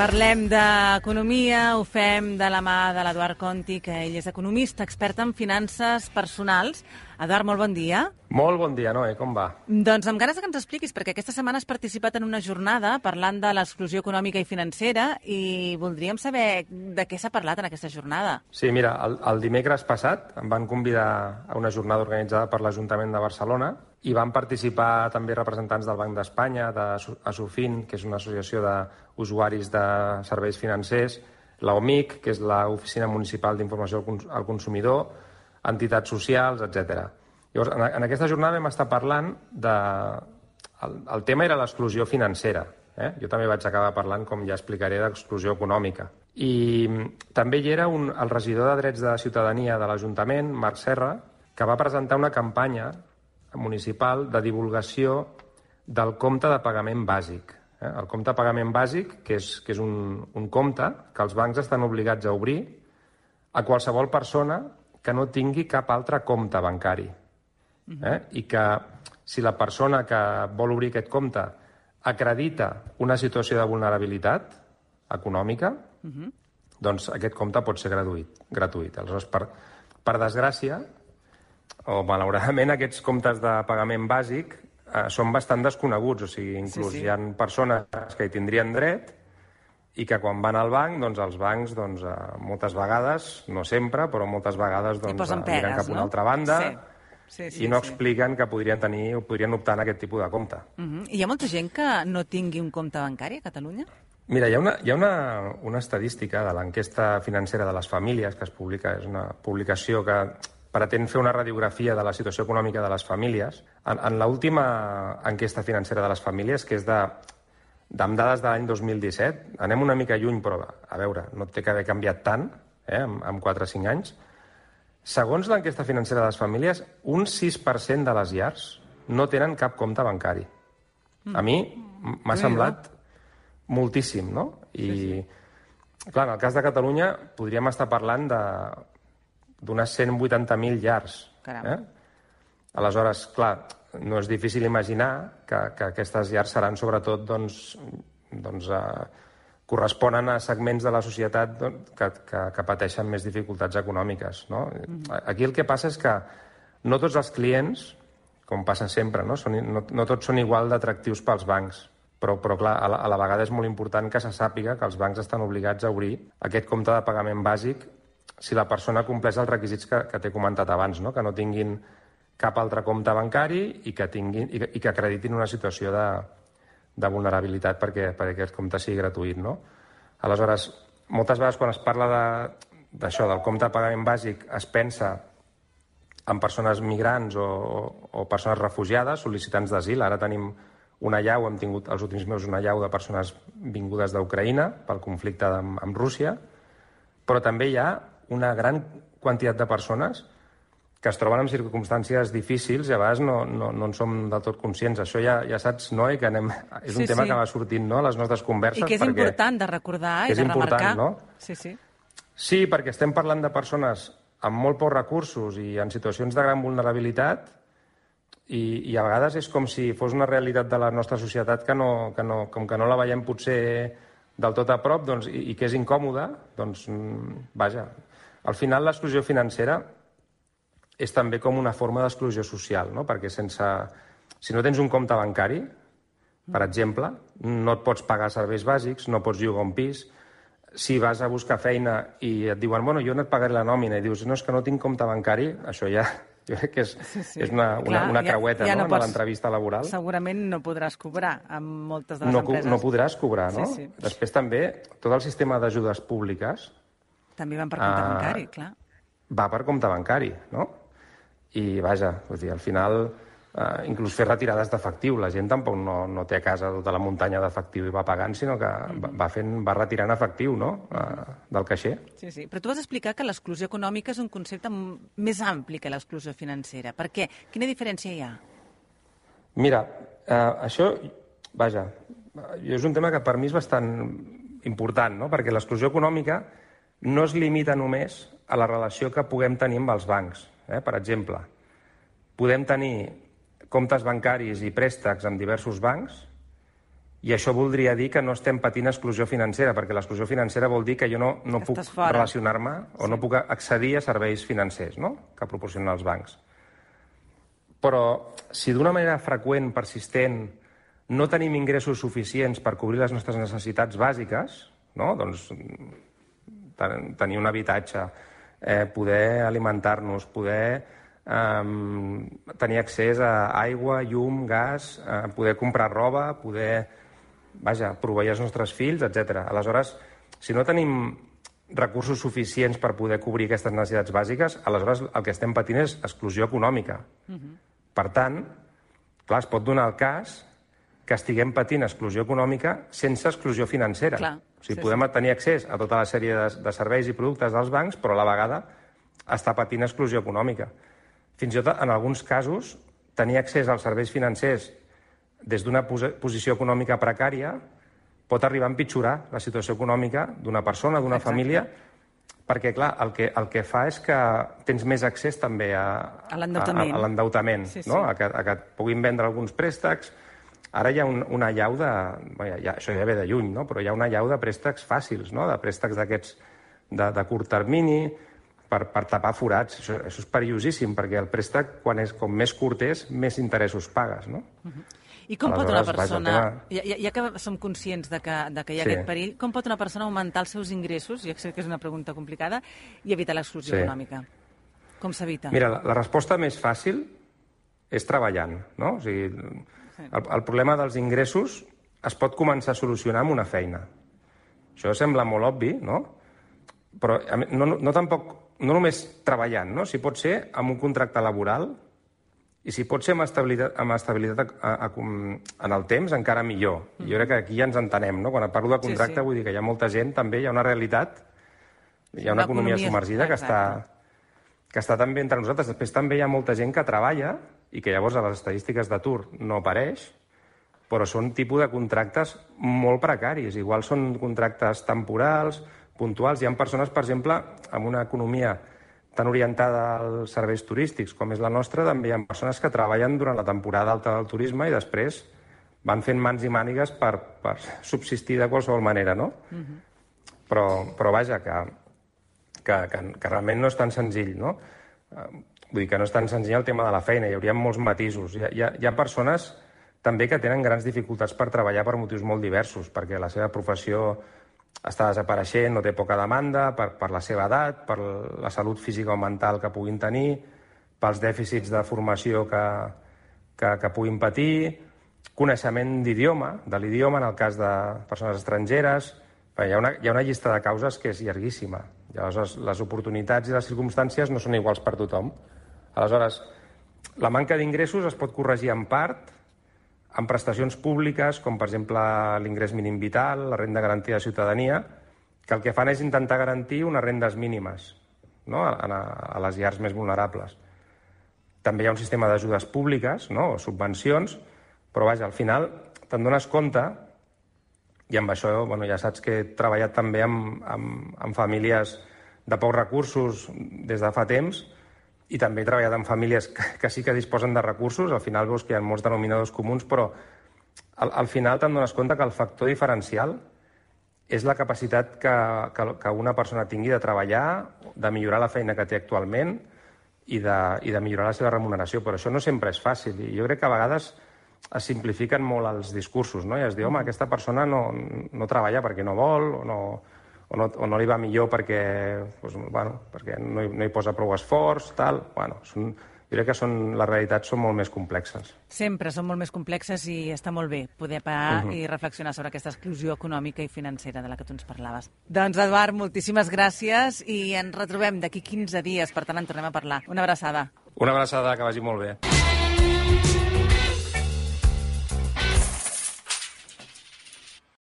Parlem d'economia, ho fem de la mà de l'Eduard Conti, que ell és economista, expert en finances personals. Eduard, molt bon dia. Molt bon dia, Noé, com va? Doncs amb ganes que ens expliquis, perquè aquesta setmana has participat en una jornada parlant de l'exclusió econòmica i financera i voldríem saber de què s'ha parlat en aquesta jornada. Sí, mira, el, el dimecres passat em van convidar a una jornada organitzada per l'Ajuntament de Barcelona i van participar també representants del Banc d'Espanya, de Asufin, que és una associació d'usuaris de serveis financers, la OMIC, que és l'Oficina Municipal d'Informació al Consumidor, entitats socials, etc. Llavors, en, en aquesta jornada vam estar parlant de... El, el tema era l'exclusió financera. Eh? Jo també vaig acabar parlant, com ja explicaré, d'exclusió econòmica. I també hi era un, el regidor de Drets de Ciutadania de l'Ajuntament, Marc Serra, que va presentar una campanya municipal de divulgació del compte de pagament bàsic. Eh? El compte de pagament bàsic, que és, que és un, un compte que els bancs estan obligats a obrir a qualsevol persona que no tingui cap altre compte bancari. Eh? I que si la persona que vol obrir aquest compte acredita una situació de vulnerabilitat econòmica, uh -huh. doncs aquest compte pot ser gratuït. gratuït. Aleshores, per, per desgràcia, o malauradament, aquests comptes de pagament bàsic eh, són bastant desconeguts. O sigui, inclús sí, sí. hi ha persones que hi tindrien dret i que quan van al banc, doncs els bancs, doncs, eh, moltes vegades, no sempre, però moltes vegades doncs, eh, pegues, miren cap a una no? altra banda sí. Sí, sí, i no sí. expliquen que podrien tenir o podrien optar en aquest tipus de compte. Uh -huh. I hi ha molta gent que no tingui un compte bancari a Catalunya? Mira, hi ha una, hi ha una, una estadística de l'enquesta financera de les famílies que es publica, és una publicació que pretén fer una radiografia de la situació econòmica de les famílies. En, en l'última enquesta financera de les famílies, que és de, amb dades de l'any 2017, anem una mica lluny, però a veure, no té que haver canviat tant eh, en, en 4 o 5 anys, Segons l'enquesta financera de les famílies, un 6% de les llars no tenen cap compte bancari. A mi m'ha semblat moltíssim, no? I, sí, sí. clar, en el cas de Catalunya podríem estar parlant de d'unes 180.000 llars. Caram. Eh? Aleshores, clar, no és difícil imaginar que, que aquestes llars seran sobretot doncs, doncs, eh, corresponen a segments de la societat doncs, que, que, que pateixen més dificultats econòmiques. No? Mm -hmm. Aquí el que passa és que no tots els clients, com passa sempre, no, són, no, no tots són igual d'atractius pels bancs. Però, però clar, a la, a la vegada és molt important que se sàpiga que els bancs estan obligats a obrir aquest compte de pagament bàsic si la persona compleix els requisits que, que t'he comentat abans, no? que no tinguin cap altre compte bancari i que, tinguin, i que, i que acreditin una situació de, de vulnerabilitat perquè, perquè aquest compte sigui gratuït. No? Aleshores, moltes vegades quan es parla d'això, de, del compte de pagament bàsic, es pensa en persones migrants o, o persones refugiades, sol·licitants d'asil. Ara tenim una llau, hem tingut els últims mesos una llau de persones vingudes d'Ucraïna pel conflicte amb, amb Rússia, però també hi ha una gran quantitat de persones que es troben en circumstàncies difícils i a vegades no, no, no en som del tot conscients. Això ja, ja saps, Noé, que anem... és un Sí, tema sí. que va sortint no, a les nostres converses. I que és important de recordar i de remarcar. no? Sí, sí. Sí, perquè estem parlant de persones amb molt pocs recursos i en situacions de gran vulnerabilitat i, i a vegades és com si fos una realitat de la nostra societat que no, que no, com que no la veiem potser del tot a prop doncs, i, i que és incòmoda, doncs, mm, vaja, al final l'exclusió financera és també com una forma d'exclusió social, no? perquè sense... Si no tens un compte bancari, per exemple, no et pots pagar serveis bàsics, no pots llogar un pis, si vas a buscar feina i et diuen, bueno, jo no et pagaré la nòmina, i dius, no, és que no tinc compte bancari, això ja, jo crec que és, Sí, sí. és una, una, Clar, una ja- creueta ja no, no no pots- l'entrevista laboral. Segurament no podràs cobrar amb moltes de les No, empreses. no podràs cobrar, no? Sí, sí. Després també, tot el sistema d'ajudes públiques També van per compte Ah, bancari, clar. va per compte bancari, no? I, vaja, vull dir, al final, eh, inclús fer retirades d'efectiu. La gent tampoc no, no té a casa tota la muntanya d'efectiu i va pagant, sinó que va, va, fent, va retirant efectiu, no?, eh, del caixer. Sí, sí. Però tu vas explicar que l'exclusió econòmica és un concepte més ampli que l'exclusió financera. Per què? Quina diferència hi ha? Mira, eh, això, vaja, és un tema que per mi és bastant important, no? perquè l'exclusió econòmica no es limita només a la relació que puguem tenir amb els bancs. Eh? Per exemple, podem tenir comptes bancaris i préstecs amb diversos bancs i això voldria dir que no estem patint exclusió financera, perquè l'exclusió financera vol dir que jo no, no puc relacionar-me o sí. no puc accedir a serveis financers no? que proporcionen els bancs. Però si d'una manera freqüent, persistent, no tenim ingressos suficients per cobrir les nostres necessitats bàsiques, no? doncs tenir un habitatge, eh, poder alimentar-nos, poder eh, tenir accés a aigua, llum, gas, eh, poder comprar roba, poder vaja, proveir els nostres fills, etc. Aleshores, si no tenim recursos suficients per poder cobrir aquestes necessitats bàsiques, aleshores el que estem patint és exclusió econòmica. Uh -huh. Per tant, clar, es pot donar el cas que estiguem patint exclusió econòmica sense exclusió financera. Clar, o sigui, sí, podem sí. tenir accés a tota la sèrie de, de serveis i productes dels bancs, però a la vegada està patint exclusió econòmica. Fins i tot, en alguns casos, tenir accés als serveis financers des d'una posició econòmica precària pot arribar a empitjorar la situació econòmica d'una persona, d'una família, perquè, clar, el que, el que fa és que tens més accés també a, a l'endeutament, sí, sí. no? a, que, a que et puguin vendre alguns préstecs. Ara hi ha un, una llau de... Bé, ja, això ja ve de lluny, no? però hi ha una llau de préstecs fàcils, no? de préstecs d'aquests de, de curt termini, per, per tapar forats. Això, això és perillosíssim, perquè el préstec, quan és, com més curt és, més interessos pagues. No? Uh -huh. I com pot una persona, ja, ja que som conscients de que, de que hi ha sí. aquest perill, com pot una persona augmentar els seus ingressos, ja sé que és una pregunta complicada, i evitar l'exclusió sí. econòmica? Com s'evita? Mira, la, la resposta més fàcil és treballant, no? O sigui. El, el problema dels ingressos es pot començar a solucionar amb una feina. Això sembla molt obvi, no? Però no, no, no tampoc, no només treballant, no? Si pot ser amb un contracte laboral i si pot ser amb estabilitat, amb estabilitat a, a, a, en el temps, encara millor. Mm. Jo crec que aquí ja ens entenem, no? Quan parlo de contracte sí, sí. vull dir que hi ha molta gent, també hi ha una realitat, hi ha una, economia submergida que està, que està també entre nosaltres. Després també hi ha molta gent que treballa i que llavors a les estadístiques d'atur no apareix, però són tipus de contractes molt precaris. Igual són contractes temporals, puntuals. Hi ha persones, per exemple, amb una economia tan orientada als serveis turístics com és la nostra, també hi ha persones que treballen durant la temporada alta del turisme i després van fent mans i mànigues per, per subsistir de qualsevol manera, no? Uh mhm. -huh. però, però vaja, que, que, que, que realment no és tan senzill, no? Vull dir que no és tan senzill el tema de la feina, hi hauria molts matisos. Hi ha, hi ha, hi ha persones també que tenen grans dificultats per treballar per motius molt diversos, perquè la seva professió està desapareixent, no té poca demanda per, per la seva edat, per la salut física o mental que puguin tenir, pels dèficits de formació que, que, que puguin patir, coneixement d'idioma, de l'idioma en el cas de persones estrangeres... Hi ha, una, hi ha una llista de causes que és llarguíssima. Llavors, les oportunitats i les circumstàncies no són iguals per tothom. Aleshores, la manca d'ingressos es pot corregir en part amb prestacions públiques, com per exemple l'ingrés mínim vital, la renda garantida de ciutadania, que el que fan és intentar garantir unes rendes mínimes no? a, a, a les llars més vulnerables. També hi ha un sistema d'ajudes públiques, no? o subvencions, però vaja, al final te'n dones compte, i amb això bueno, ja saps que he treballat també amb, amb, amb famílies de pocs recursos des de fa temps, i també he treballat amb famílies que, que sí que disposen de recursos, al final veus que hi ha molts denominadors comuns, però al, al final te'n dones compte que el factor diferencial és la capacitat que, que, que una persona tingui de treballar, de millorar la feina que té actualment i de, i de millorar la seva remuneració. Però això no sempre és fàcil i jo crec que a vegades es simplifiquen molt els discursos, no? I es diu, home, aquesta persona no, no treballa perquè no vol o no, o no, o no li va millor perquè, doncs, bueno, perquè no, hi, no hi posa prou esforç, tal... Bueno, són, jo crec que són, les realitats són molt més complexes. Sempre són molt més complexes i està molt bé poder parar uh -huh. i reflexionar sobre aquesta exclusió econòmica i financera de la que tu ens parlaves. Doncs, Eduard, moltíssimes gràcies i ens retrobem d'aquí 15 dies, per tant en tornem a parlar. Una abraçada. Una abraçada, que vagi molt bé.